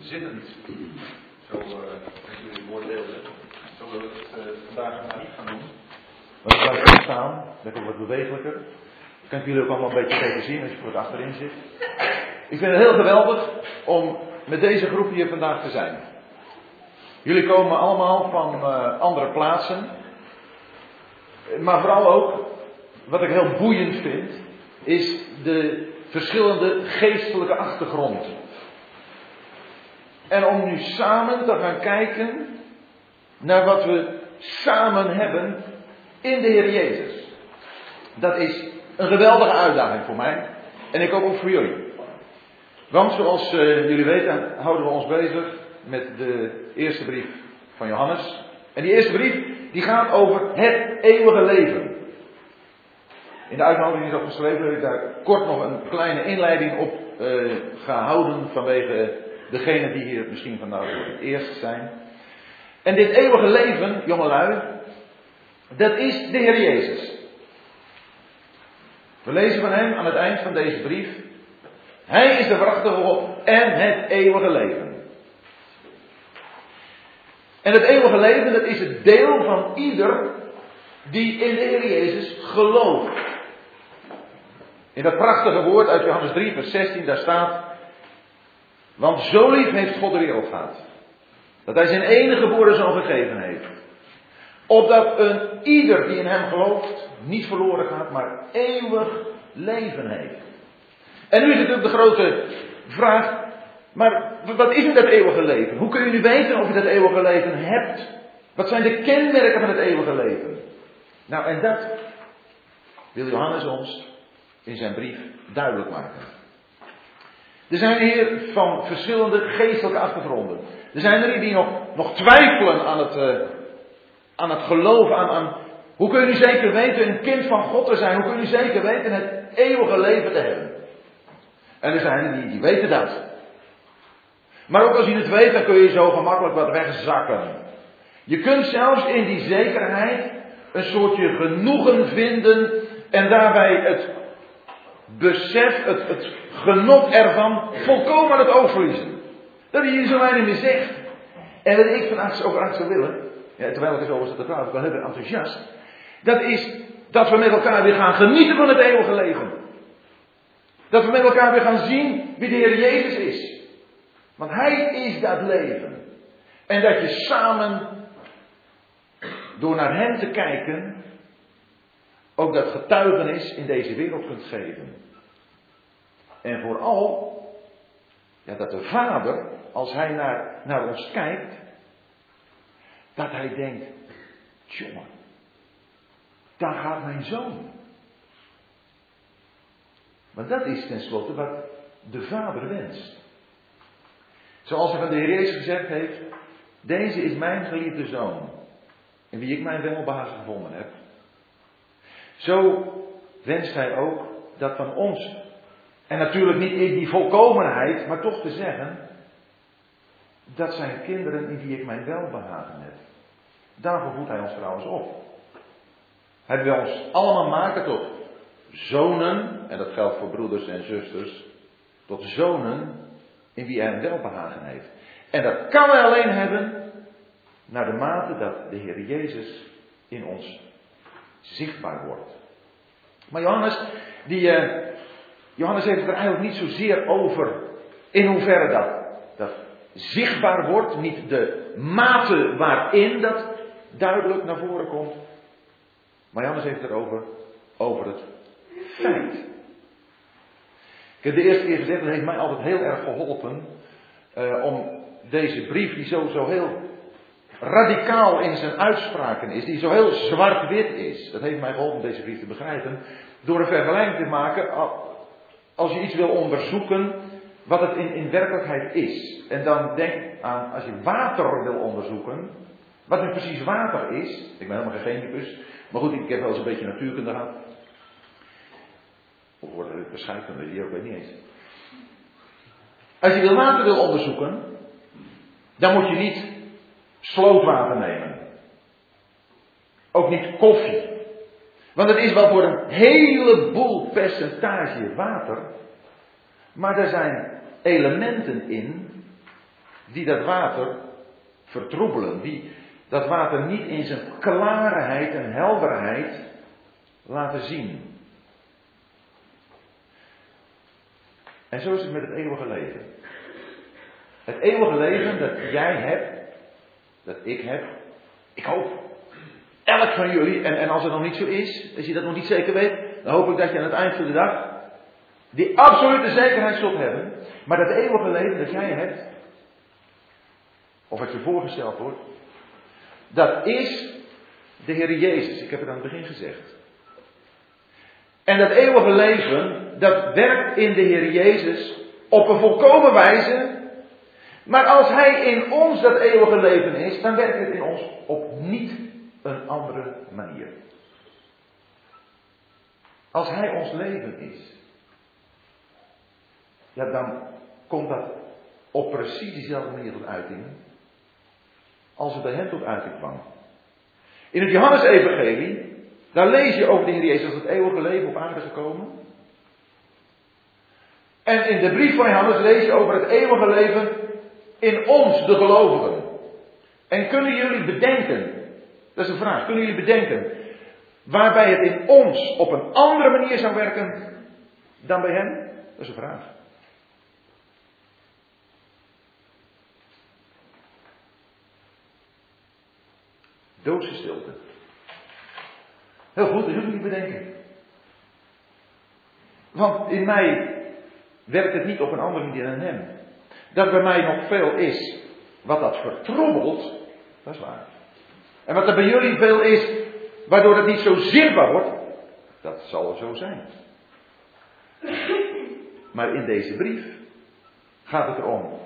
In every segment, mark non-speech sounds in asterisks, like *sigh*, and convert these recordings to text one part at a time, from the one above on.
zittend. Zo uh, jullie het woord deelden. Zo wil ik het uh, vandaag maar niet gaan doen. Maar ik blijf staan, lekker wat bewegelijker. Kan ik jullie ook allemaal een beetje beter zien als je voor het achterin zit. Ik vind het heel geweldig om met deze groep hier vandaag te zijn. Jullie komen allemaal van uh, andere plaatsen. Maar vooral ook, wat ik heel boeiend vind, is de verschillende geestelijke achtergrond. En om nu samen te gaan kijken naar wat we samen hebben in de Heer Jezus. Dat is een geweldige uitdaging voor mij. En ik hoop ook voor jullie. Want zoals uh, jullie weten houden we ons bezig met de eerste brief van Johannes. En die eerste brief die gaat over het eeuwige leven. In de uitnodiging is ook geschreven dat ik daar kort nog een kleine inleiding op uh, ga houden vanwege degenen die hier misschien vandaag voor het eerst zijn. En dit eeuwige leven, jongelui, dat is de Heer Jezus. We lezen van hem aan het eind van deze brief. Hij is de waarachtige God en het eeuwige leven. En het eeuwige leven, dat is het deel van ieder die in de Heer Jezus gelooft. In dat prachtige woord uit Johannes 3, vers 16, daar staat. Want zo lief heeft God de wereld gehad. Dat hij zijn enige geboren zoon gegeven heeft. Opdat een ieder die in hem gelooft niet verloren gaat, maar eeuwig leven heeft. En nu is natuurlijk de grote vraag. Maar wat is nu dat eeuwige leven? Hoe kun je nu weten of je dat eeuwige leven hebt? Wat zijn de kenmerken van het eeuwige leven? Nou, en dat wil Johannes ons in zijn brief duidelijk maken. Er zijn hier van verschillende geestelijke achtergronden. Er zijn er die nog, nog twijfelen aan het, uh, aan het geloof, aan, aan hoe kun je zeker weten een kind van God te zijn? Hoe kun je zeker weten het eeuwige leven te hebben? En er zijn er die, die weten dat. Maar ook als je het weet, dan kun je zo gemakkelijk wat wegzakken. Je kunt zelfs in die zekerheid een soortje genoegen vinden en daarbij het besef, het, genot ervan volkomen het oog verliezen. Dat hij hier zo weinig meer zegt. En wat ik vandaag ook graag zou willen, ja, terwijl ik het over zit te praten, ik ben heel enthousiast. Dat is dat we met elkaar weer gaan genieten van het eeuwige leven. Dat we met elkaar weer gaan zien wie de Heer Jezus is. Want Hij is dat leven. En dat je samen, door naar Hem te kijken, ook dat getuigenis in deze wereld kunt geven. En vooral, ja, dat de Vader, als Hij naar, naar ons kijkt, dat Hij denkt, jongen, daar gaat mijn zoon. Maar dat is tenslotte wat de Vader wenst. Zoals hij van de Heer Jezus gezegd heeft, deze is mijn geliefde zoon, in wie ik mijn welbehagen gevonden heb. Zo wenst hij ook dat van ons, en natuurlijk niet in die volkomenheid, maar toch te zeggen, dat zijn kinderen in wie ik mijn welbehagen heb. Daarvoor voedt hij ons trouwens op. Hij wil ons allemaal maken tot zonen, en dat geldt voor broeders en zusters, tot zonen in wie hij een welbehagen heeft. En dat kan hij alleen hebben naar de mate dat de Heer Jezus in ons zichtbaar wordt. Maar Johannes, die, uh, Johannes heeft het er eigenlijk niet zozeer over in hoeverre dat, dat zichtbaar wordt, niet de mate waarin dat duidelijk naar voren komt. Maar Johannes heeft het erover over het feit. Ik heb de eerste keer gezegd, dat heeft mij altijd heel erg geholpen uh, om deze brief, die zo, zo heel radicaal in zijn uitspraken is, die zo heel zwart-wit is, dat heeft mij geholpen deze brief te begrijpen, door een vergelijking te maken, als je iets wil onderzoeken, wat het in, in werkelijkheid is. En dan denk aan, als je water wil onderzoeken, wat nu precies water is, ik ben helemaal geen chemicus, maar goed, ik heb wel eens een beetje natuurkunde gehad. Of worden het bescheikunde, die ook weet niet eens. Als je wil water wil onderzoeken, dan moet je niet slootwater nemen. Ook niet koffie. Want het is wel voor een heleboel percentage water. Maar er zijn elementen in die dat water vertroebelen, die dat water niet in zijn klarheid en helderheid laten zien. En zo is het met het eeuwige leven. Het eeuwige leven dat jij hebt, dat ik heb, ik hoop, elk van jullie, en, en als het nog niet zo is, als je dat nog niet zeker weet, dan hoop ik dat je aan het eind van de dag die absolute zekerheid zult hebben. Maar dat eeuwige leven dat jij hebt, of wat je voorgesteld wordt, dat is de Heer Jezus. Ik heb het aan het begin gezegd. En dat eeuwige leven, dat werkt in de Heer Jezus op een volkomen wijze. Maar als Hij in ons dat eeuwige leven is, dan werkt het in ons op niet een andere manier. Als Hij ons leven is, ja, dan komt dat op precies dezelfde manier tot uiting als het bij hen tot uiting kwam. In het Johannes-evangelie, daar lees je over de Heer Jezus als het eeuwige leven op aarde gekomen. En in de brief van Johannes lees je over het eeuwige leven in ons, de gelovigen. En kunnen jullie bedenken, dat is een vraag, kunnen jullie bedenken, waarbij het in ons op een andere manier zou werken dan bij hen? Dat is een vraag. Doodse stilte. Heel goed, dat niet bedenken. Want in mij werkt het niet op een andere manier dan hem. Dat bij mij nog veel is wat dat vertroebelt, dat is waar. En wat er bij jullie veel is, waardoor het niet zo zichtbaar wordt, dat zal zo zijn. Maar in deze brief gaat het erom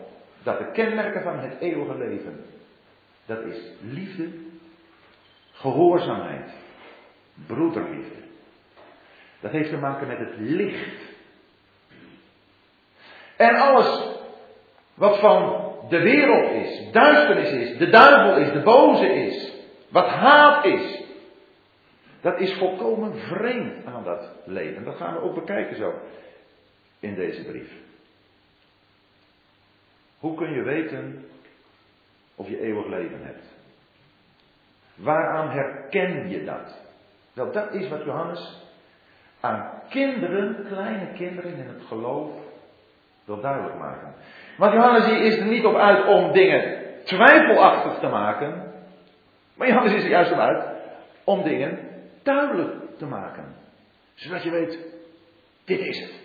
dat de kenmerken van het eeuwige leven, dat is liefde, Gehoorzaamheid. Broederliefde. Dat heeft te maken met het licht. En alles wat van de wereld is, duisternis is, de duivel is, de boze is, wat haat is, dat is volkomen vreemd aan dat leven. Dat gaan we ook bekijken zo in deze brief. Hoe kun je weten of je eeuwig leven hebt? Waaraan herken je dat? Wel, dat is wat Johannes aan kinderen, kleine kinderen in het geloof, wil duidelijk maken. Want Johannes is er niet op uit om dingen twijfelachtig te maken, maar Johannes is er juist op uit om dingen duidelijk te maken. Zodat je weet, dit is het.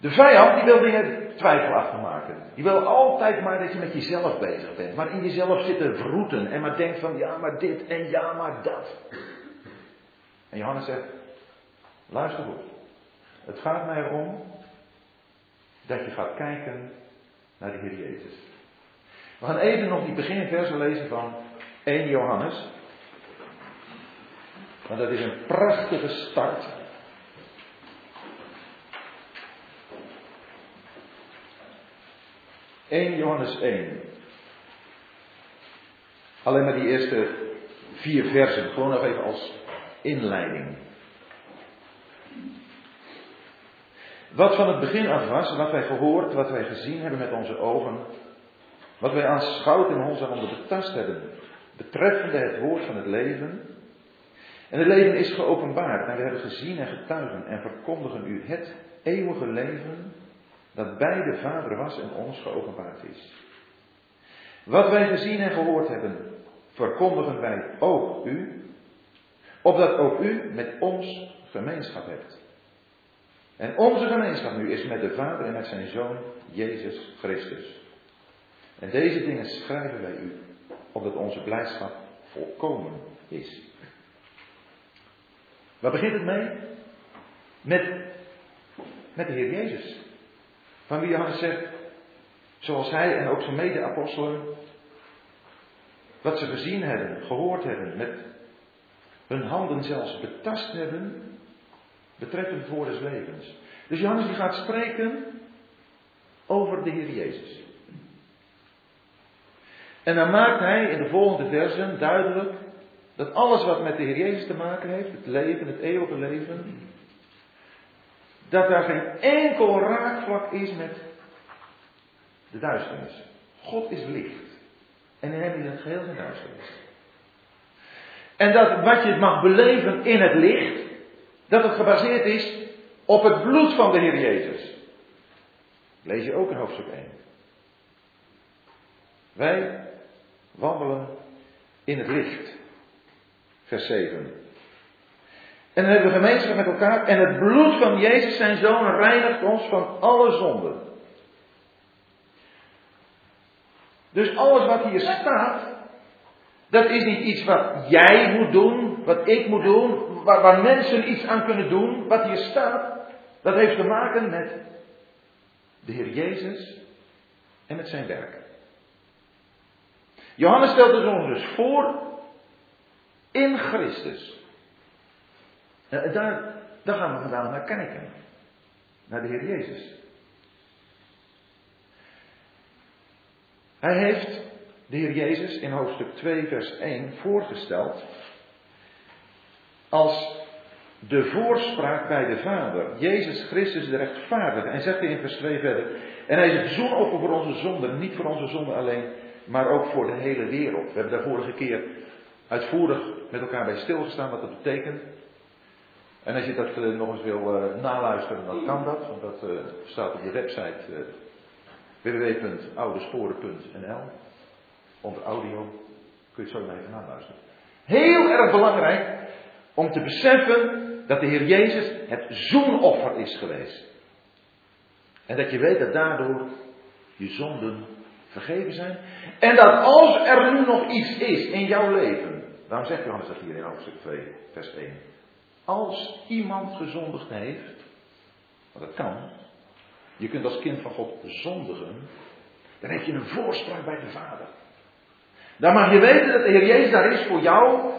De vijand die wil dingen twijfelachtig maken. Die wil altijd maar dat je met jezelf bezig bent. Maar in jezelf zitten vroeten. En maar denkt van ja maar dit en ja maar dat. En Johannes zegt, luister goed. Het gaat mij erom dat je gaat kijken naar de Heer Jezus. We gaan even nog die beginversen lezen van 1 Johannes. Want dat is een prachtige start 1 Johannes 1. Alleen maar die eerste vier versen, gewoon nog even als inleiding. Wat van het begin af was, wat wij gehoord, wat wij gezien hebben met onze ogen, wat wij aanschouwd in onze handen betast hebben, betreffende het woord van het leven. En het leven is geopenbaard en we hebben gezien en getuigen en verkondigen u het eeuwige leven dat bij de Vader was en ons geopenbaard is. Wat wij gezien en gehoord hebben, verkondigen wij ook u, opdat ook u met ons gemeenschap hebt. En onze gemeenschap nu is met de Vader en met zijn Zoon, Jezus Christus. En deze dingen schrijven wij u, opdat onze blijdschap volkomen is. Waar begint het mee? Met, met de Heer Jezus. Van wie Johannes zegt, zoals hij en ook zijn mede-apostelen, wat ze gezien hebben, gehoord hebben, met hun handen zelfs betast hebben, betreffend voor des levens. Dus Johannes die gaat spreken over de Heer Jezus. En dan maakt hij in de volgende versen duidelijk dat alles wat met de Heer Jezus te maken heeft, het leven, het eeuwige leven, dat daar geen enkel raakvlak is met de duisternis. God is licht. En in hem is het geheel zijn duisternis. En dat wat je mag beleven in het licht, dat het gebaseerd is op het bloed van de Heer Jezus. Lees je ook in hoofdstuk 1. Wij wandelen in het licht. Vers 7. En dan hebben we gemeenschap met elkaar. En het bloed van Jezus, zijn zoon, reinigt ons van alle zonden. Dus alles wat hier staat, dat is niet iets wat jij moet doen, wat ik moet doen, waar, mensen iets aan kunnen doen. Wat hier staat, dat heeft te maken met de Heer Jezus en met zijn werk. Johannes stelt het ons dus voor in Christus. En daar, daar gaan we vandaag naar kijken. Naar de Heer Jezus. Hij heeft de Heer Jezus in hoofdstuk 2, vers 1 voorgesteld als de voorspraak bij de Vader. Jezus Christus de rechtvaardige. En zegt hij in vers 2 verder. En hij is het zoenoffer voor onze zonden. Niet voor onze zonden alleen, maar ook voor de hele wereld. We hebben daar vorige keer uitvoerig met elkaar bij stilgestaan wat dat betekent. En als je dat uh, nog eens wil uh, naluisteren, dan kan dat. Want dat uh, staat op de website www.oudesporen.nl. Onder audio kun je het zo even naluisteren. Heel erg belangrijk om te beseffen dat de Heer Jezus het zoenoffer is geweest. En dat je weet dat daardoor je zonden vergeven zijn. En dat als er nu nog iets is in jouw leven. Daarom zegt Johannes dat hier in hoofdstuk 2, vers 1. Als iemand gezondigd heeft. Want dat kan. Je kunt als kind van God zondigen. Dan heb je een voorspraak bij de Vader. Dan mag je weten dat de Heer Jezus daar is voor jou.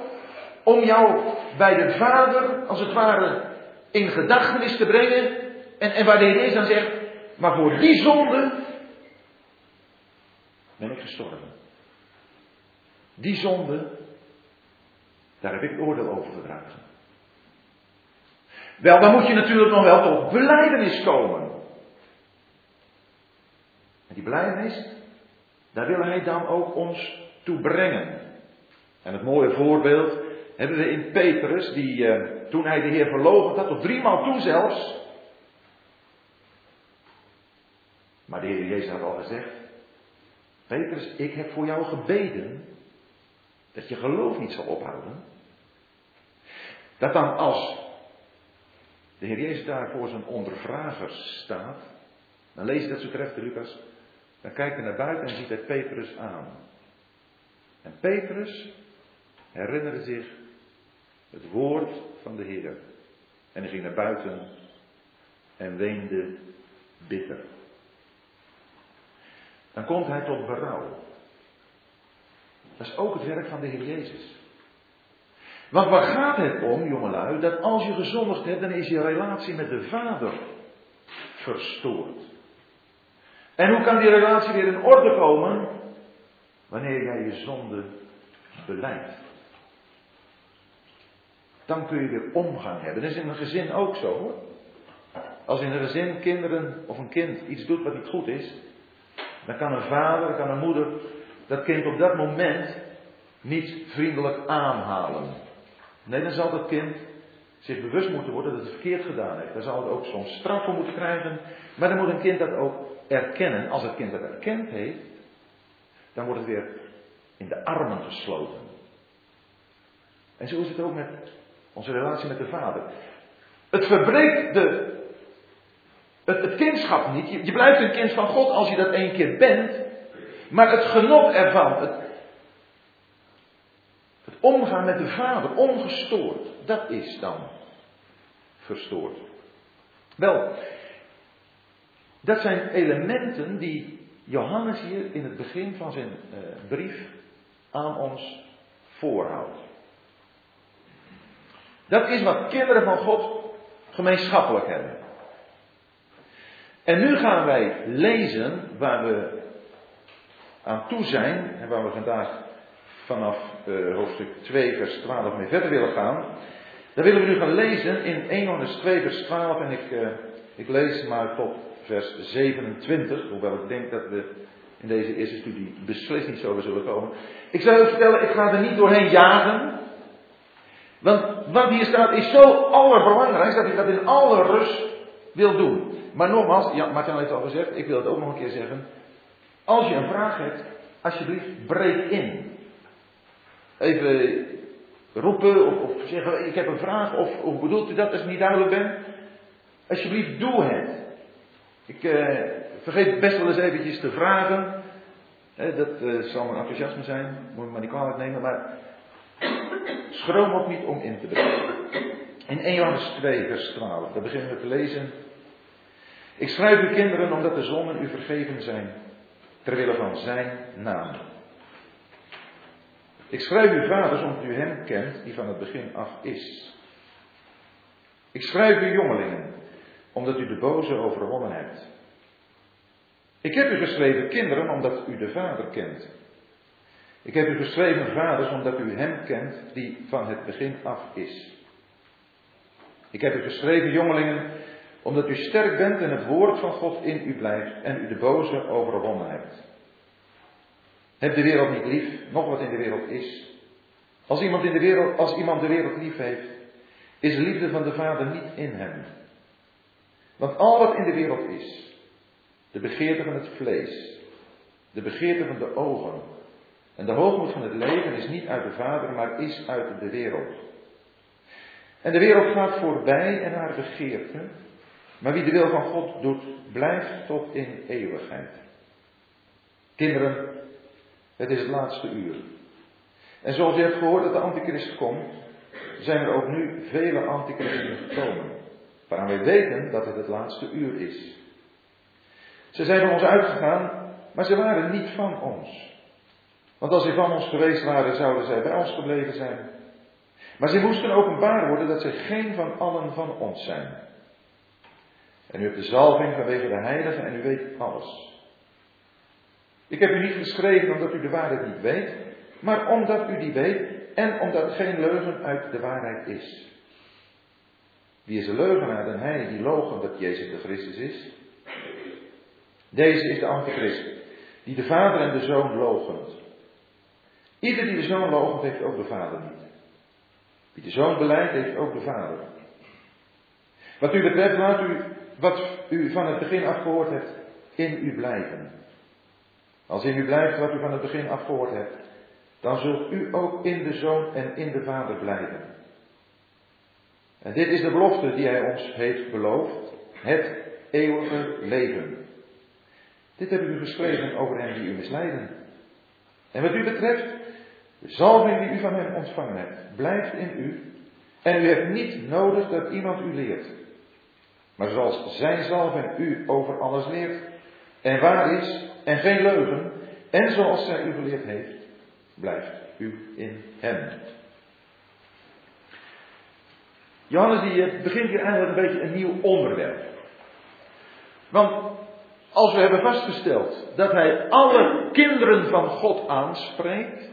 Om jou bij de Vader, als het ware, in gedachtenis te brengen. En, en waar de Heer dan zegt. Maar voor die zonde ben ik gestorven. Die zonde, daar heb ik oordeel over gedragen. Wel, dan moet je natuurlijk nog wel tot beleidenis komen. En die beleidenis, daar wil hij dan ook ons toe brengen. En het mooie voorbeeld hebben we in Petrus, die uh, toen hij de Heer verloochend had, tot driemaal toe zelfs. Maar de Heer Jezus had al gezegd, Petrus, ik heb voor jou gebeden dat je geloof niet zal ophouden. Dat dan als de Heer Jezus daar voor zijn ondervragers staat, dan lees je dat zo terecht, Lucas, dan kijkt hij naar buiten en ziet hij Petrus aan. En Petrus herinnerde zich het woord van de Heer. En hij ging naar buiten en weende bitter. Dan komt hij tot berouw. Dat is ook het werk van de Heer Jezus. Want waar gaat het om, jongelui, dat als je gezondigd hebt, dan is je relatie met de Vader verstoord. En hoe kan die relatie weer in orde komen? Wanneer jij je zonde beleidt. Dan kun je weer omgang hebben. Dat is in een gezin ook zo hoor. Als in een gezin kinderen of een kind iets doet wat niet goed is, dan kan een vader, kan een moeder dat kind op dat moment niet vriendelijk aanhalen. Nee, dan zal dat kind zich bewust moeten worden dat het verkeerd gedaan heeft. Daar zal het ook soms straf voor moeten krijgen. Maar dan moet een kind dat ook erkennen. Als het kind dat erkend heeft, dan wordt het weer in de armen gesloten. En zo is het ook met onze relatie met de Vader. Het verbreekt de het, kindschap niet. Je, blijft een kind van God als je dat één keer bent. Maar het genot ervan, het, het omgaan met de Vader, ongestoord, dat is dan verstoord. Wel, dat zijn elementen die Johannes hier in het begin van zijn uh, brief aan ons voorhoudt. Dat is wat kinderen van God gemeenschappelijk hebben. En nu gaan wij lezen waar we aan toe zijn en waar we vandaag vanaf uh, hoofdstuk 2, vers 12 mee verder willen gaan. Dan willen we nu gaan lezen in 1 Johannes 2, vers 12 en ik, uh, ik lees maar tot vers 27, hoewel ik denk dat we in deze eerste studie beslist niet zo zullen komen. Ik zou u vertellen, ik ga er niet doorheen jagen. Want wat hier staat is zo allerbelangrijkst dat ik dat in alle rust wil doen. Maar nogmaals, ja, Martin heeft al gezegd, ik wil het ook nog een keer zeggen. Als je een vraag hebt, alsjeblieft breek in. Even roepen of, zeggen, ik heb een vraag of, hoe bedoelt u dat als ik niet duidelijk ben? Alsjeblieft, doe het. Ik eh, vergeet best wel eens eventjes te vragen. dat uh, zal mijn enthousiasme zijn, moet ik maar niet kwalijk nemen, maar schroom ook niet om in te brengen. In 1 Johannes 2, vers 12, daar beginnen we te lezen. Ik schrijf u kinderen omdat de zonden u vergeven zijn, terwille van zijn naam. Ik schrijf u vaders omdat u hem kent die van het begin af is. Ik schrijf u jongelingen omdat u de boze overwonnen hebt. Ik heb u geschreven kinderen omdat u de Vader kent. Ik heb u geschreven vaders omdat u hem kent die van het begin af is. Ik heb u geschreven jongelingen omdat u sterk bent en het woord van God in u blijft en u de boze overwonnen hebt. Heb de wereld niet lief, nog wat in de wereld is. Als iemand, in de wereld, als iemand de wereld lief heeft, is de liefde van de Vader niet in hem. Want al wat in de wereld is, de begeerte van het vlees, de begeerte van de ogen en de hoogmoed van het leven is niet uit de Vader, maar is uit de wereld. En de wereld gaat voorbij en haar begeerte, maar wie de wil van God doet, blijft tot in eeuwigheid. Kinderen, het is het laatste uur. En zoals je hebt gehoord dat de antichrist komt, zijn er ook nu vele antichristen gekomen. Waaraan wij weten dat het het laatste uur is. Ze zijn van ons uitgegaan, maar ze waren niet van ons. Want als ze van ons geweest waren, zouden zij bij ons gebleven zijn. Maar ze moesten openbaar worden dat zij geen van allen van ons zijn. En u hebt de zalving vanwege de heilige en u weet alles. Ik heb u niet geschreven omdat u de waarheid niet weet, maar omdat u die weet en omdat geen leugen uit de waarheid is. Wie is de leugenaar dan hij die logen dat Jezus de Christus is? Deze is de antichrist, die de vader en de zoon logent. Ieder die de zoon logent, heeft ook de vader niet. Wie de zoon beleidt, heeft ook de vader. Wat u betreft, laat u wat u van het begin af gehoord hebt, in u blijven. Als in u blijft wat u van het begin af gehoord hebt, dan zult u ook in de zoon en in de vader blijven. En dit is de belofte die hij ons heeft beloofd, het eeuwige leven. Dit heb ik u geschreven over hen die u misleiden. En wat u betreft, de zalving die u van hem ontvangen hebt, blijft in u. En u hebt niet nodig dat iemand u leert. Maar zoals zijn zalving u over alles leert, en waar is, en geen leugen, en zoals zij u geleerd heeft, blijft u in hem. Johannes die eh, begint hier eigenlijk een beetje een nieuw onderwerp. Want als we hebben vastgesteld dat hij alle kinderen van God aanspreekt,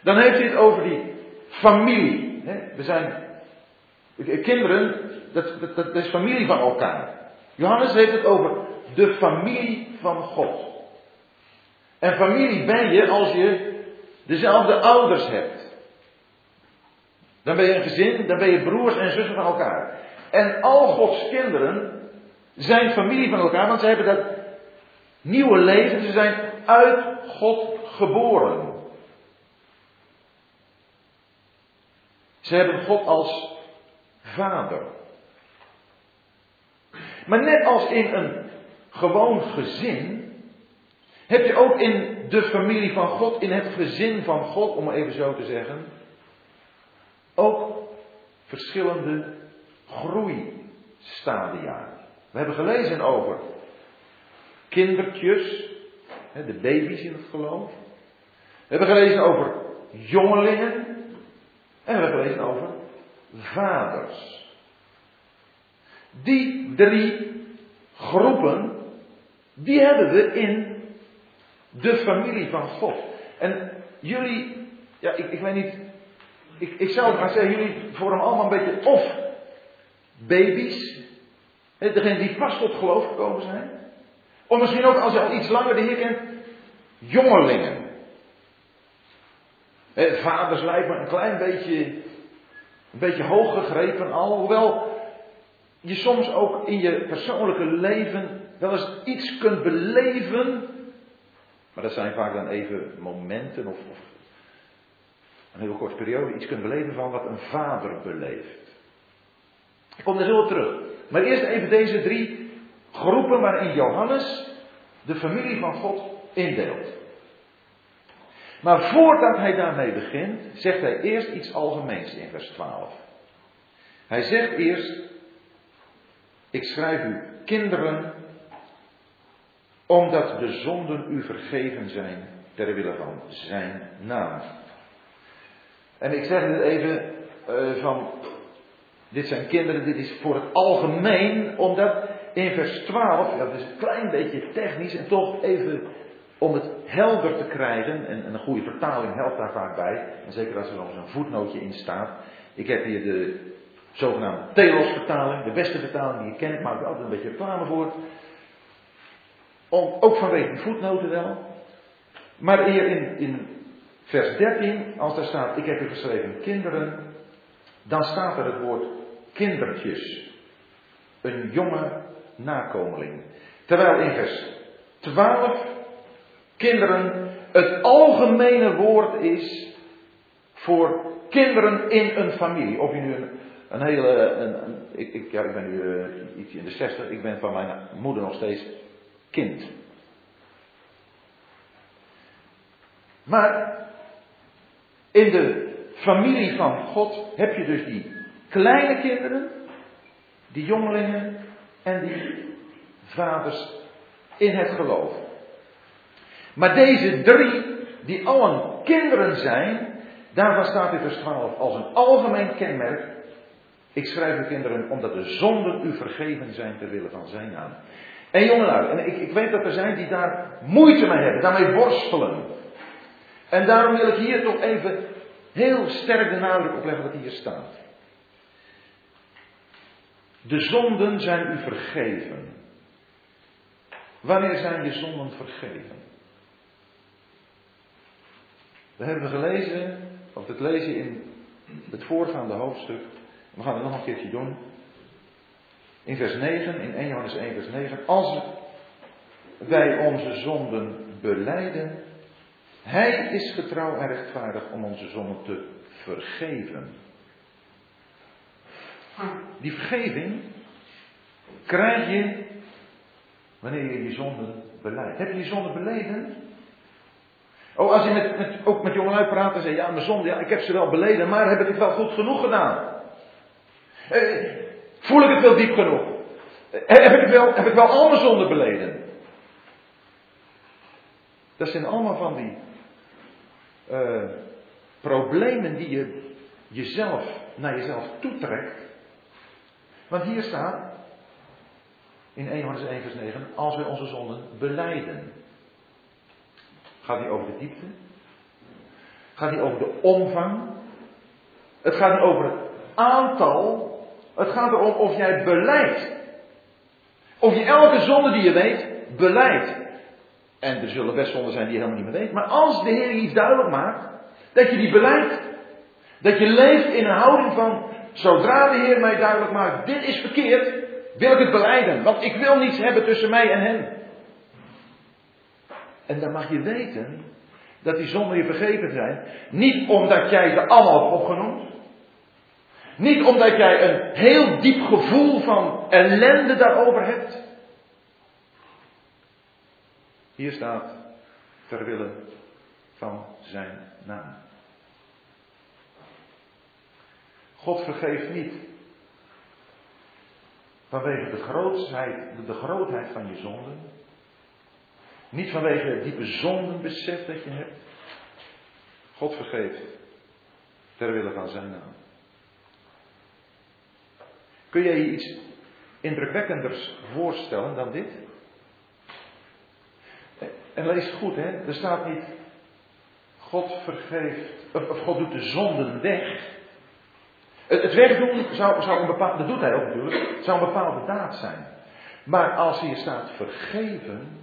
dan heeft hij het over die familie. We zijn kinderen, dat, dat, is familie van elkaar. Johannes heeft het over de familie van God. En familie ben je als je dezelfde ouders hebt. Dan ben je een gezin, dan ben je broers en zussen van elkaar. En al Gods kinderen zijn familie van elkaar, want ze hebben dat nieuwe leven, ze zijn uit God geboren. Ze hebben God als vader. Maar net als in een gewoon gezin, heb je ook in de familie van God, in het gezin van God, om even zo te zeggen, ook verschillende groeistadia. We hebben gelezen over kindertjes, de baby's in het geloof. We hebben gelezen over jongelingen. En we gelezen over vaders. Die drie groepen, die hebben we in de familie van God. En jullie, ja, ik, ik weet niet, ik, ik zou maar zeggen, jullie vormen allemaal een beetje of baby's, Degene die vast tot geloof gekomen zijn. Of misschien ook als je al iets langer de Heer kent, jongelingen. Vaders lijkt me een klein beetje, een beetje hoog gegrepen al. Hoewel je soms ook in je persoonlijke leven wel eens iets kunt beleven. Maar dat zijn vaak dan even momenten of, of een heel korte periode. Iets kunt beleven van wat een vader beleeft. Ik kom er zo op terug. Maar eerst even deze drie groepen waarin Johannes de familie van God indeelt. Maar voordat hij daarmee begint, zegt hij eerst iets algemeens in vers 12. Hij zegt eerst, ik schrijf u kinderen, omdat de zonden u vergeven zijn ter wille van zijn naam. En ik zeg dit even uh, van, dit zijn kinderen, dit is voor het algemeen, omdat in vers 12, ja, dat is een klein beetje technisch en toch even om het helder te krijgen, en, een goede vertaling helpt daar vaak bij, en zeker als er nog zo'n voetnootje in staat. Ik heb hier de zogenaamde Telos-vertaling, de beste vertaling die ik ken, ik maak er altijd een beetje reclame voor. Om, ook vanwege die voetnoten wel. Maar hier in, in vers 13, als daar staat, ik heb u geschreven kinderen, dan staat er het woord kindertjes. Een jonge nakomeling. Terwijl in vers 12 kinderen het algemene woord is voor kinderen in een familie. Of je nu een, hele. Een, ik, ik, ja, ik ben nu uh, iets in de 60, ik ben van mijn moeder nog steeds kind. Maar in de familie van God heb je dus die kleine kinderen, die jongelingen en die vaders in het geloof. Maar deze drie, die allen kinderen zijn, daarvan staat in vers 12 als een algemeen kenmerk. Ik schrijf u kinderen omdat de zonden u vergeven zijn ter wille van zijn naam. En jongelui, en ik, ik weet dat er zijn die daar moeite mee hebben, daarmee worstelen. En daarom wil ik hier toch even heel sterk de nadruk op leggen wat hier staat. De zonden zijn u vergeven. Wanneer zijn je zonden vergeven? We hebben gelezen, of het lezen in het voorgaande hoofdstuk. We gaan het nog een keertje doen. In vers 9, in 1 Johannes 1 vers 9. Als wij onze zonden beleiden, hij is getrouw en rechtvaardig om onze zonden te vergeven. Die vergeving krijg je wanneer je die zonden beleidt. Heb je die zonden beleden? Oh, als je met, ook met jongelui praat en zegt, ja, mijn zonde, ja, ik heb ze wel beleden, maar heb ik het wel goed genoeg gedaan? Eh, voel ik het wel diep genoeg? Eh, heb, ik wel, heb ik wel al mijn zonden beleden? Dat zijn allemaal van die uh, problemen die je jezelf naar jezelf toetrekt. Want hier staat in 1 Johannes 1 vers 9, als wij onze zonden beleiden. Gaat die over de diepte? Gaat die over de omvang? Het gaat niet over het aantal. Het gaat erom of jij beleidt. Of je elke zonde die je weet, beleidt. En er zullen best zonden zijn die je helemaal niet meer weet. Maar als de Heer iets duidelijk maakt, dat je die beleidt. Dat je leeft in een houding van, zodra de Heer mij duidelijk maakt, dit is verkeerd, wil ik het beleiden. Want ik wil niets hebben tussen mij en hen. En dan mag je weten dat die zonden je vergeven zijn. Niet omdat jij ze allemaal hebt opgenoemd. Niet omdat jij een heel diep gevoel van ellende daarover hebt. Hier staat ter wille van zijn naam. God vergeeft niet vanwege de grootheid, de grootheid van je zonden. Niet vanwege het diepe zondenbesef dat je hebt. God vergeeft ter wille van zijn naam. Kun jij je iets indrukwekkenders voorstellen dan dit? En lees goed, hè? Er staat niet God vergeeft, of, God doet de zonden weg. Het, het wegdoen zou, zou een bepaalde, dat doet hij ook natuurlijk, zou een bepaalde daad zijn. Maar als hier staat vergeven,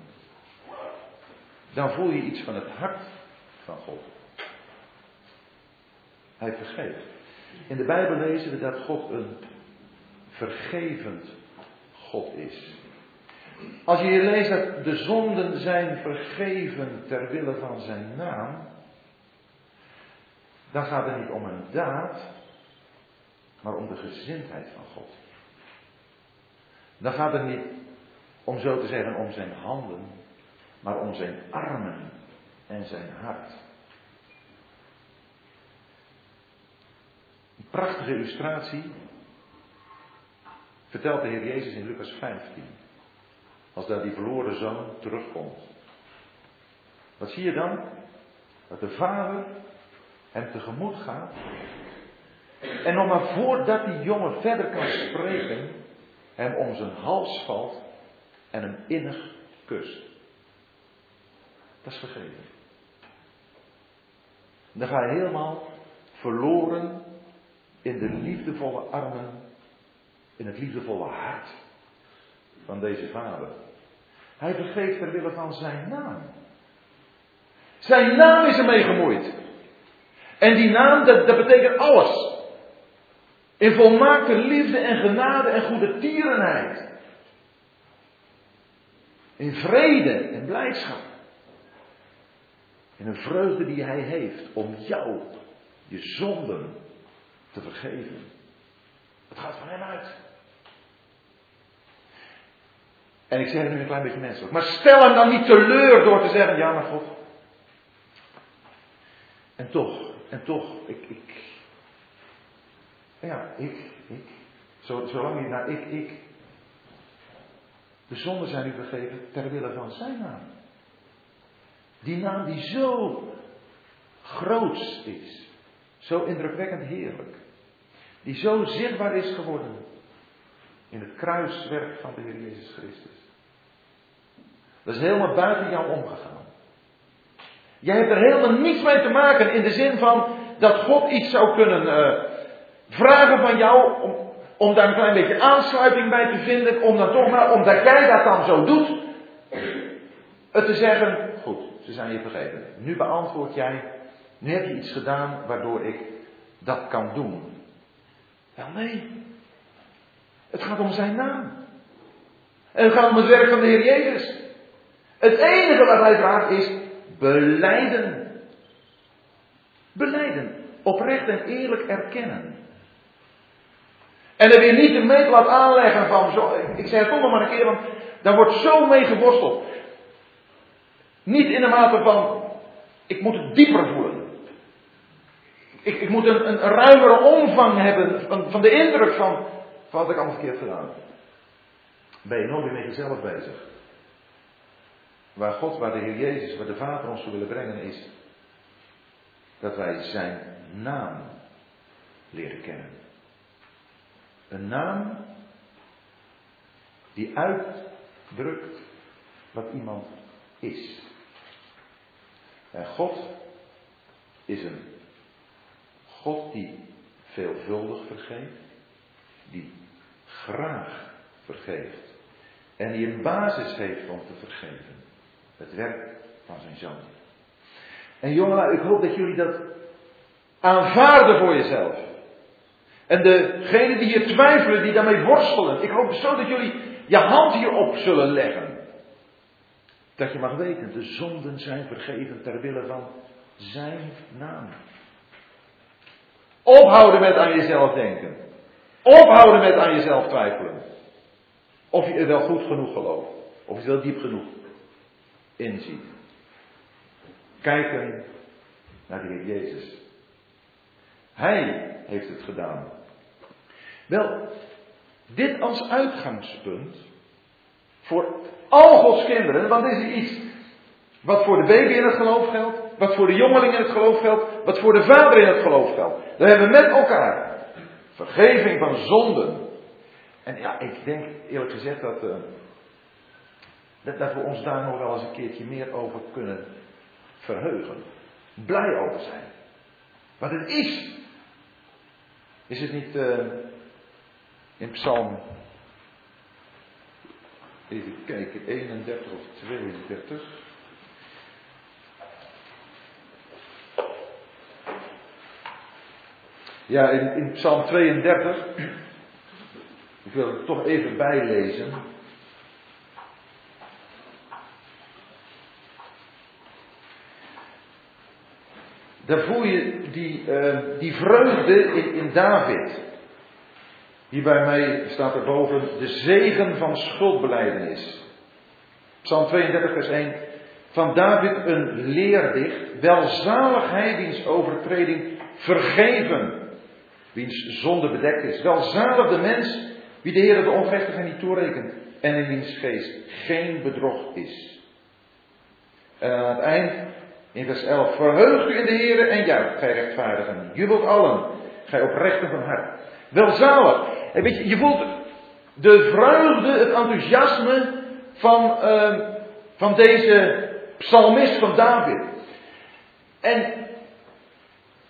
dan voel je iets van het hart van God. Hij vergeeft. In de Bijbel lezen we dat God een vergevend God is. Als je hier leest dat de zonden zijn vergeven ter wille van zijn naam, dan gaat het niet om een daad, maar om de gezindheid van God. Dan gaat het niet om zo te zeggen om zijn handen, maar om zijn armen en zijn hart. Een prachtige illustratie vertelt de Heer Jezus in Lucas 15. Als daar die verloren zoon terugkomt. Wat zie je dan? Dat de vader hem tegemoet gaat. En nog maar voordat die jongen verder kan spreken, hem om zijn hals valt en hem innig kust. Dat is vergeven. Dan ga je helemaal verloren in de liefdevolle armen, in het liefdevolle hart van deze vader. Hij vergeeft ter wille van zijn naam. Zijn naam is ermee gemoeid. En die naam, dat, dat betekent alles. In volmaakte liefde en genade en goede tierenheid. In vrede en blijdschap. In een vreugde die hij heeft om jou, je zonden, te vergeven. Het gaat van hem uit. En ik zeg het nu een klein beetje menselijk. Maar stel hem dan niet teleur door te zeggen, ja maar God. En toch, en toch, ik, ik. Ja, ik, ik. Zolang je naar ik, ik. De zonden zijn u vergeven ter wille van zijn naam. Die naam die zo groots is. Zo indrukwekkend heerlijk. Die zo zichtbaar is geworden in het kruiswerk van de Heer Jezus Christus. Dat is helemaal buiten jou omgegaan. Jij hebt er helemaal niets mee te maken in de zin van dat God iets zou kunnen uh, vragen van jou om, om daar een klein beetje aansluiting bij te vinden, om dan toch maar, omdat jij dat dan zo doet, het te zeggen, goed, ze zijn je vergeven. Nu beantwoord jij, nu heb je iets gedaan waardoor ik dat kan doen. Wel nee, het gaat om zijn naam. En het gaat om het werk van de Heer Jezus. Het enige wat hij vraagt is beleiden. Beleiden. Oprecht en eerlijk erkennen. En er weer niet de meetlat aanleggen van, zo, ik zeg het toch nog maar een keer, want daar wordt zo mee geworsteld. Niet in de mate van, ik moet het dieper voelen. Ik, ik moet een, een, ruimere omvang hebben van, van de indruk van, wat ik allemaal verkeerd gedaan? Ben je weer met jezelf bezig? Waar God, waar de Heer Jezus, waar de Vader ons toe willen brengen is dat wij zijn naam leren kennen. Een naam die uitdrukt wat iemand is. En God is een God die veelvuldig vergeeft, die graag vergeeft. En die een basis heeft om te vergeven. Het werk van zijn zoon. En jongen, ik hoop dat jullie dat aanvaarden voor jezelf. En degenen die hier twijfelen, die daarmee worstelen. Ik hoop zo dat jullie je hand hierop zullen leggen. Dat je mag weten, de zonden zijn vergeven ter wille van zijn naam. Ophouden met aan jezelf denken. Ophouden met aan jezelf twijfelen. Of je wel goed genoeg gelooft. Of je wel diep genoeg inziet. Kijken naar de Heer Jezus. Hij heeft het gedaan. Wel, dit als uitgangspunt voor al Gods kinderen, want dit is iets wat voor de baby in het geloof geldt, wat voor de jongeling in het geloof geldt, wat voor de vader in het geloof geldt. We hebben met elkaar Vergeving van zonden. En ja, ik denk eerlijk gezegd dat, uh, dat, dat, we ons daar nog wel eens een keertje meer over kunnen verheugen. Blij over zijn. Wat het is. Is het niet uh, in Psalm, even kijken, 31 of 32? Ja, in, in Psalm 32, ik wil het toch even bijlezen. Daar voel je die, uh, die vreugde in, in David. Hier bij mij staat er boven de zegen van schuldbeleidenis. Psalm 32, vers 1. Van David een leerdicht. Welzaligheid wiens overtreding vergeven. Wiens zonde bedekt is. Welzalig de mens wie de Heer de ongerechtigheid niet toerekent. En in wiens geest geen bedrog is. En aan het eind in vers 11. Verheugt u in de Heer en juicht, gij rechtvaardigen. Jubelt allen, gij oprechten van hart. Welzalig. En weet je, je voelt de vreugde, het enthousiasme van, uh, van deze psalmist van David. En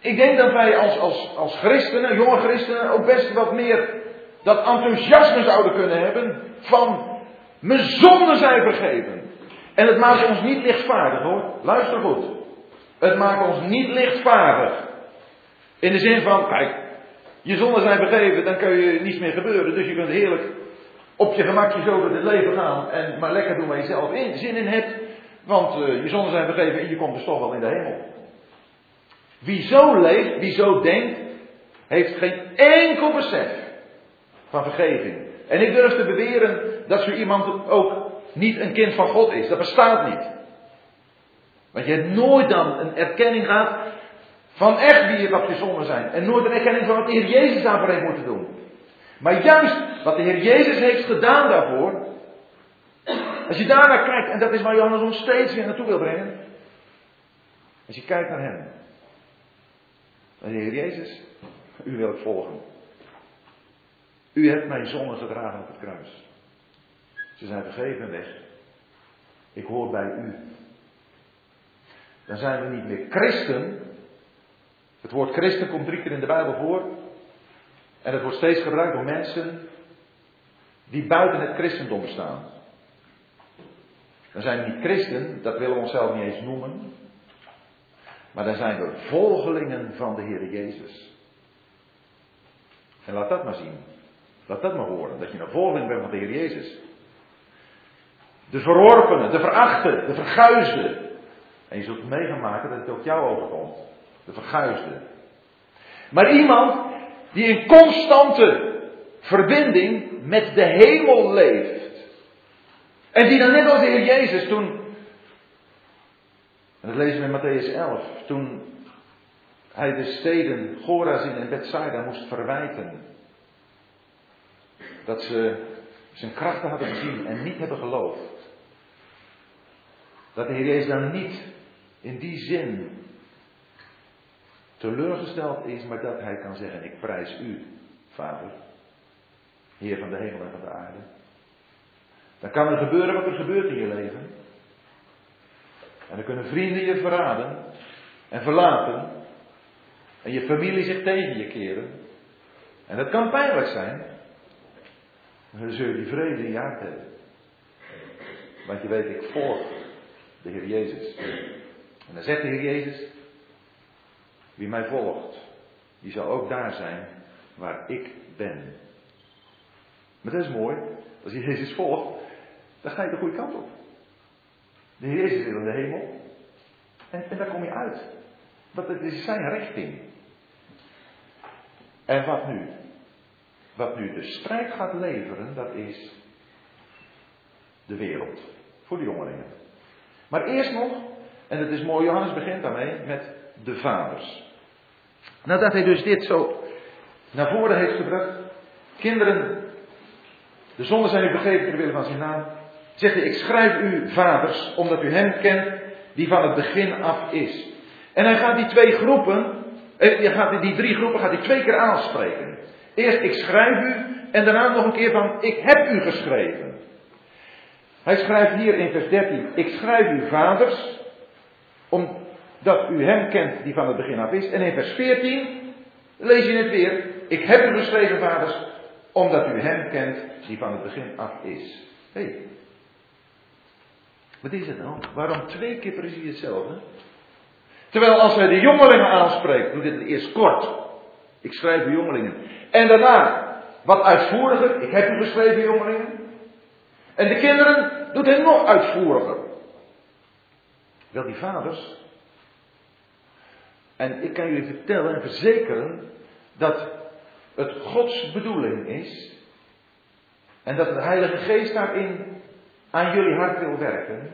ik denk dat wij als, als, als christenen, jonge christenen, ook best wat meer dat enthousiasme zouden kunnen hebben van mijn zonden zijn vergeven. En het maakt ons niet lichtvaardig hoor. Luister goed. Het maakt ons niet lichtvaardig. In de zin van, kijk, je zonden zijn vergeven, dan kun je niets meer gebeuren. Dus je kunt heerlijk op je gemakje zo door het leven gaan en maar lekker doen waar je zelf in, zin in hebt. Want uh, je zonden zijn vergeven en je komt dus toch wel in de hemel. Wie zo leeft, wie zo denkt, heeft geen enkel besef van vergeving. En ik durf te beweren dat zo iemand ook niet een kind van God is. Dat bestaat niet. Want je hebt nooit dan een erkenning gehad van echt wie je wat je zonden zijn. En nooit een erkenning van wat de Heer Jezus daarvoor heeft moeten doen. Maar juist wat de Heer Jezus heeft gedaan daarvoor. Als je daarnaar kijkt, en dat is waar Johannes ons steeds weer naartoe wil brengen. Als je kijkt naar hem. Dan de Heer Jezus, u wil ik volgen. U hebt mijn zonden gedragen op het kruis. Ze zijn vergeven weg. Ik hoor bij u. Dan zijn we niet meer christen. Het woord christen komt drie keer in de Bijbel voor. En het wordt steeds gebruikt door mensen die buiten het christendom staan. Dan zijn we niet christen, dat willen we onszelf niet eens noemen. Maar dan zijn we volgelingen van de Heer Jezus. En laat dat maar zien. Laat dat maar horen. Dat je een volgeling bent van de Heer Jezus. De verworpenen, de verachten, de verguisden. En je zult meegemaken dat het ook jou overkomt. De verguisde. Maar iemand die in constante verbinding met de hemel leeft. En die dan net als de Heer Jezus toen. En dat lezen we in Matthäus 11. Toen hij de steden Gorazin en Bethsaida moest verwijten. Dat ze zijn krachten hadden gezien en niet hebben geloofd. Dat de Heer Jezus dan niet in die zin teleurgesteld is, maar dat hij kan zeggen: Ik prijs u, Vader, Heer van de hemel en van de aarde. Dan kan er gebeuren wat er gebeurt in je leven. En dan kunnen vrienden je verraden en verlaten. En je familie zich tegen je keren. En dat kan pijnlijk zijn. Maar dan zul je die vrede in je hart hebben. Want je weet, ik volg de Heer Jezus. En dan zegt de Heer Jezus, wie mij volgt, die zal ook daar zijn waar ik ben. Maar dat is mooi. Als je Jezus volgt, dan ga je de goede kant op. De Heer Jezus is in de hemel. En, daar kom je uit. Dat is zijn richting. En wat nu? Wat nu de strijd gaat leveren, dat is de wereld. Voor de jongelingen. Maar eerst nog, en het is mooi, Johannes begint daarmee met de vaders. Nadat hij dus dit zo naar voren heeft gebracht, kinderen, de zonden zijn u vergeven ter wille van zijn naam, zegt hij, ik schrijf u vaders, omdat u hem kent die van het begin af is. En hij gaat die twee groepen, eh, hij gaat die drie groepen gaat hij twee keer aanspreken. Eerst ik schrijf u en daarna nog een keer van ik heb u geschreven. Hij schrijft hier in vers 13: Ik schrijf u vaders, omdat u hem kent die van het begin af is. En in vers 14 lees je het weer: ik heb u geschreven, vaders, omdat u hem kent die van het begin af is. Hé, hey, wat is het nou? Waarom twee keer precies hetzelfde? Terwijl als wij de jongelingen aanspreken, doe dit eerst kort. Ik schrijf de jongelingen. En daarna, wat uitvoeriger, ik heb u geschreven jongelingen. En de kinderen doet hij nog uitvoeriger. Wel die vaders. En ik kan jullie vertellen en verzekeren dat het Gods bedoeling is. En dat de Heilige Geest daarin aan jullie hart wil werken.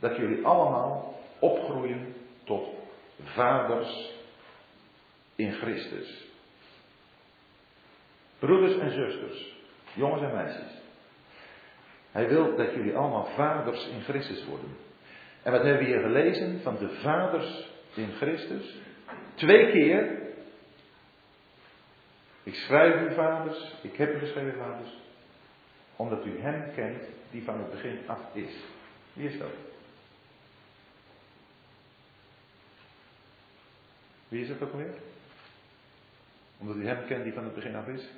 Dat jullie allemaal opgroeien tot vaders in Christus. Broeders en zusters, jongens en meisjes. Hij wil dat jullie allemaal vaders in Christus worden. En wat hebben we hier gelezen van de vaders in Christus? Twee keer. Ik schrijf u vaders, ik heb u geschreven vaders, omdat u hem kent die van het begin af is. Wie is dat? Wie is het ook weer? Omdat u hem kent die van het begin af is?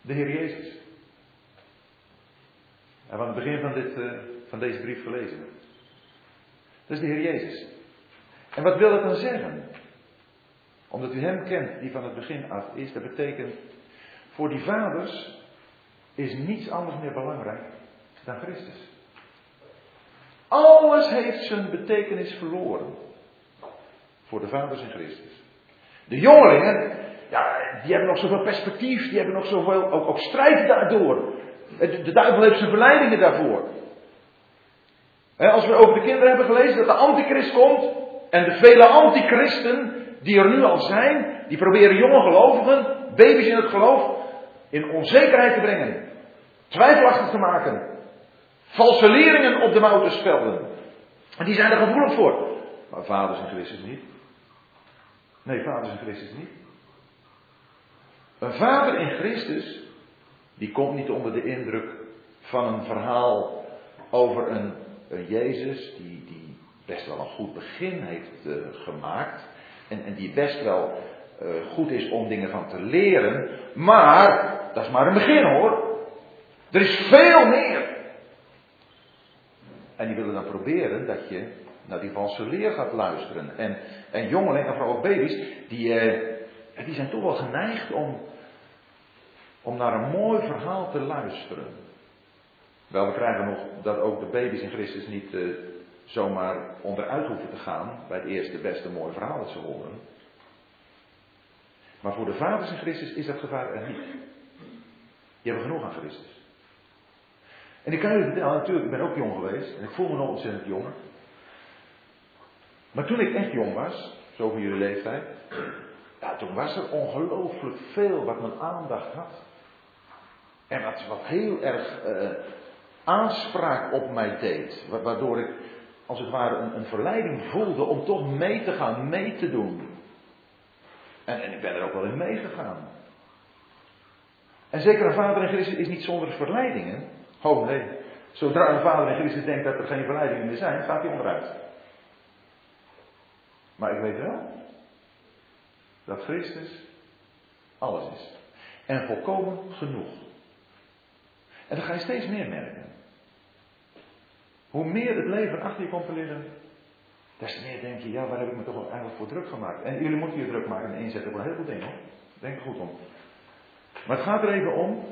De Heer Jezus. En we aan het begin van, dit, uh, van deze brief gelezen. Dat is de Heer Jezus. En wat wil dat dan zeggen? Omdat u Hem kent die van het begin af is, dat betekent voor die vaders is niets anders meer belangrijk dan Christus. Alles heeft zijn betekenis verloren voor de vaders in Christus. De jongelingen, ja, die hebben nog zoveel perspectief, die hebben nog zoveel, ook, ook strijd daardoor. De duivel heeft zijn verleidingen daarvoor. Als we over de kinderen hebben gelezen dat de antichrist komt en de vele antichristen die er nu al zijn, die proberen jonge gelovigen, baby's in het geloof, in onzekerheid te brengen, twijfelachtig te maken, valse leringen op de mouw te spelden. En die zijn er gevoelig voor. Maar vaders in Christus niet. Nee, vaders in Christus niet. Een vader in Christus, die komt niet onder de indruk van een verhaal over een, Jezus die, die best wel een goed begin heeft uh, gemaakt. En, en, die best wel uh, goed is om dingen van te leren. Maar, dat is maar een begin hoor. Er is veel meer. En die willen dan proberen dat je naar die valse leer gaat luisteren. En, en jongelingen, en vooral baby's, die, uh, die zijn toch wel geneigd om, om naar een mooi verhaal te luisteren. Wel, we krijgen nog dat ook de baby's in Christus niet uh, zomaar onderuit hoeven te gaan bij het eerste beste mooie verhaal dat ze horen. Maar voor de vaders in Christus is dat gevaar er niet. Die hebben genoeg aan Christus. En ik kan jullie vertellen, natuurlijk, ik ben ook jong geweest en ik voel me nog ontzettend jong. Maar toen ik echt jong was, zo van jullie leeftijd, *clears throat* ja, toen was er ongelooflijk veel wat mijn aandacht had. En wat, wat heel erg uh, aanspraak op mij deed. Waardoor ik als het ware een, een, verleiding voelde om toch mee te gaan, mee te doen. En, en ik ben er ook wel in meegegaan. En zeker een vader in Christus is niet zonder verleidingen. Oh nee, zodra een vader in Christus denkt dat er geen verleidingen meer zijn, gaat hij onderuit. Maar ik weet wel dat Christus alles is. En volkomen genoeg. En dat ga je steeds meer merken. Hoe meer het leven achter je komt te liggen, des te meer denk je, ja, waar heb ik me toch eigenlijk voor druk gemaakt? En jullie moeten je druk maken en inzetten voor heel goed ding hoor. Denk er goed om. Maar het gaat er even om,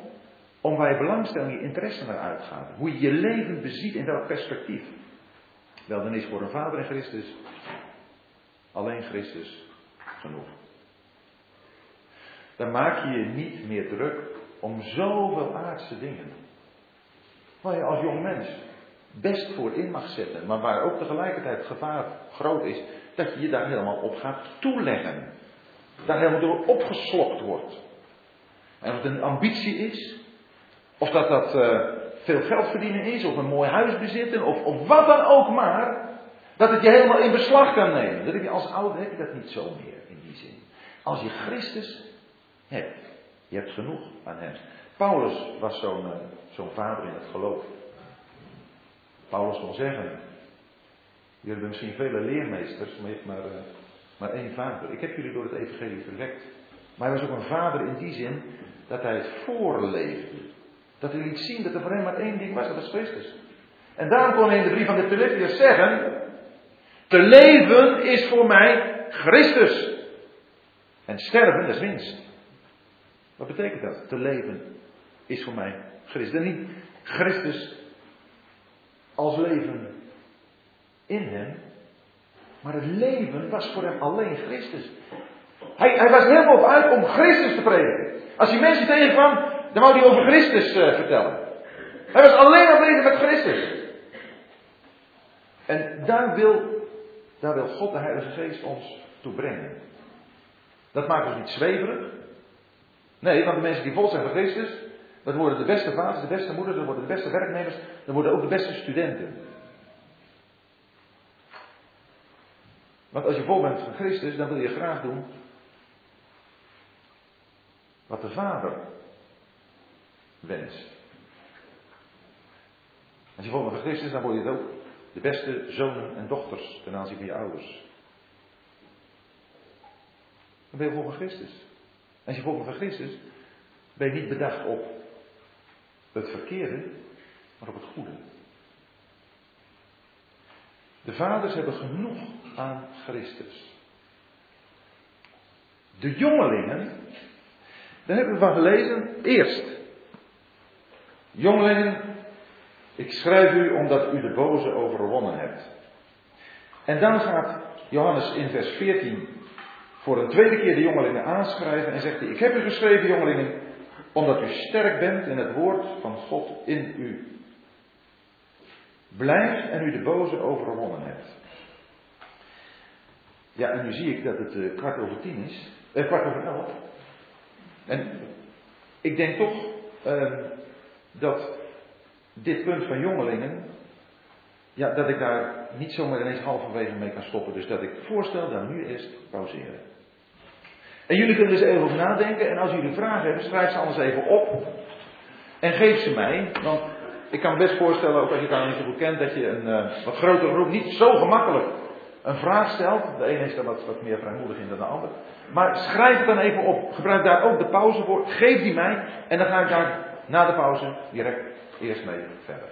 om waar je belangstelling, je interesse naar uitgaat. Hoe je je leven beziet in welk perspectief. Wel, dan is voor een vader in Christus alleen Christus genoeg. Dan maak je je niet meer druk om zoveel aardse dingen. Waar je als jong mens best voor in mag zetten, maar waar ook tegelijkertijd gevaar groot is dat je je daar helemaal op gaat toeleggen. Daar helemaal door opgeslokt wordt. En of het een ambitie is, of dat dat uh, veel geld verdienen is, of een mooi huis bezitten, of, of wat dan ook maar, dat het je helemaal in beslag kan nemen. Dat heb je als ouder heb je dat niet zo meer in die zin. Als je Christus hebt, je hebt genoeg aan hem. Paulus was zo'n uh, zo'n vader in het geloof. Paulus kon zeggen, Jullie hebben misschien vele leermeesters, maar, uh, maar één vader. Ik heb jullie door het evangelie verwekt. Maar hij was ook een vader in die zin dat hij het voorleefde. Dat hij liet zien dat er voor hem maar één ding was, dat was Christus. En daarom kon hij in de brief van de Philippiërs zeggen, te leven is voor mij Christus. En sterven, is winst. Wat betekent dat? Te leven is voor mij Christus. En niet Christus als leven in hem. Maar het leven was voor hem alleen Christus. Hij, hij was helemaal op uit om Christus te prediken. Als hij mensen tegenkwam, dan wou hij over Christus uh, vertellen. Hij was alleen maar bezig met Christus. En daar wil, daar wil God, de Heilige Geest, ons toe brengen. Dat maakt ons niet zweverig. Nee, want de mensen die vol zijn van Christus, dat worden de beste vaders, de beste moeders, dat worden de beste werknemers, dat worden ook de beste studenten. Want als je vol bent van Christus, dan wil je graag doen wat de Vader wenst. Als je vol bent van Christus, dan word je ook de beste zonen en dochters ten aanzien van je ouders. Dan ben je vol van Christus. Als je vol bent van Christus, ben je niet bedacht op het verkeerde, maar op het goede. De vaders hebben genoeg aan Christus. De jongelingen, daar hebben we van gelezen, eerst. Jongelingen, ik schrijf u omdat u de boze overwonnen hebt. En dan gaat Johannes in vers 14 voor een tweede keer de jongelingen aanschrijven en zegt hij, ik heb u geschreven jongelingen, omdat u sterk bent in het woord van God in u. Blijf en u de boze overwonnen hebt. Ja, en nu zie ik dat het uh, kwart over tien is. Eh, kwart over elf. En ik denk toch uh, dat dit punt van jongelingen, ja, dat ik daar niet zomaar ineens halverwege mee kan stoppen. Dus dat ik voorstel dat nu eerst pauzeren. En jullie kunnen dus even over nadenken. En als jullie vragen hebben, schrijf ze anders even op. En geef ze mij. Want ik kan me best voorstellen, ook als je elkaar niet zo goed kent, dat je een uh, wat grotere groep niet zo gemakkelijk een vraag stelt. De ene is er wat, wat meer vrijmoedig in dan de ander. Maar schrijf het dan even op. Gebruik daar ook de pauze voor. Geef die mij. En dan ga ik daar na de pauze direct eerst mee verder.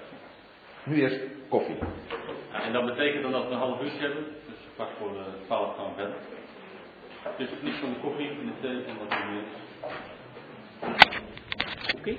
Nu eerst koffie. En dat betekent dan dat we een half uurtje hebben. Dus kwart voor twaalf gaan verder. Dus het liefst van de koffie en de thee wat meer. Oké? Okay.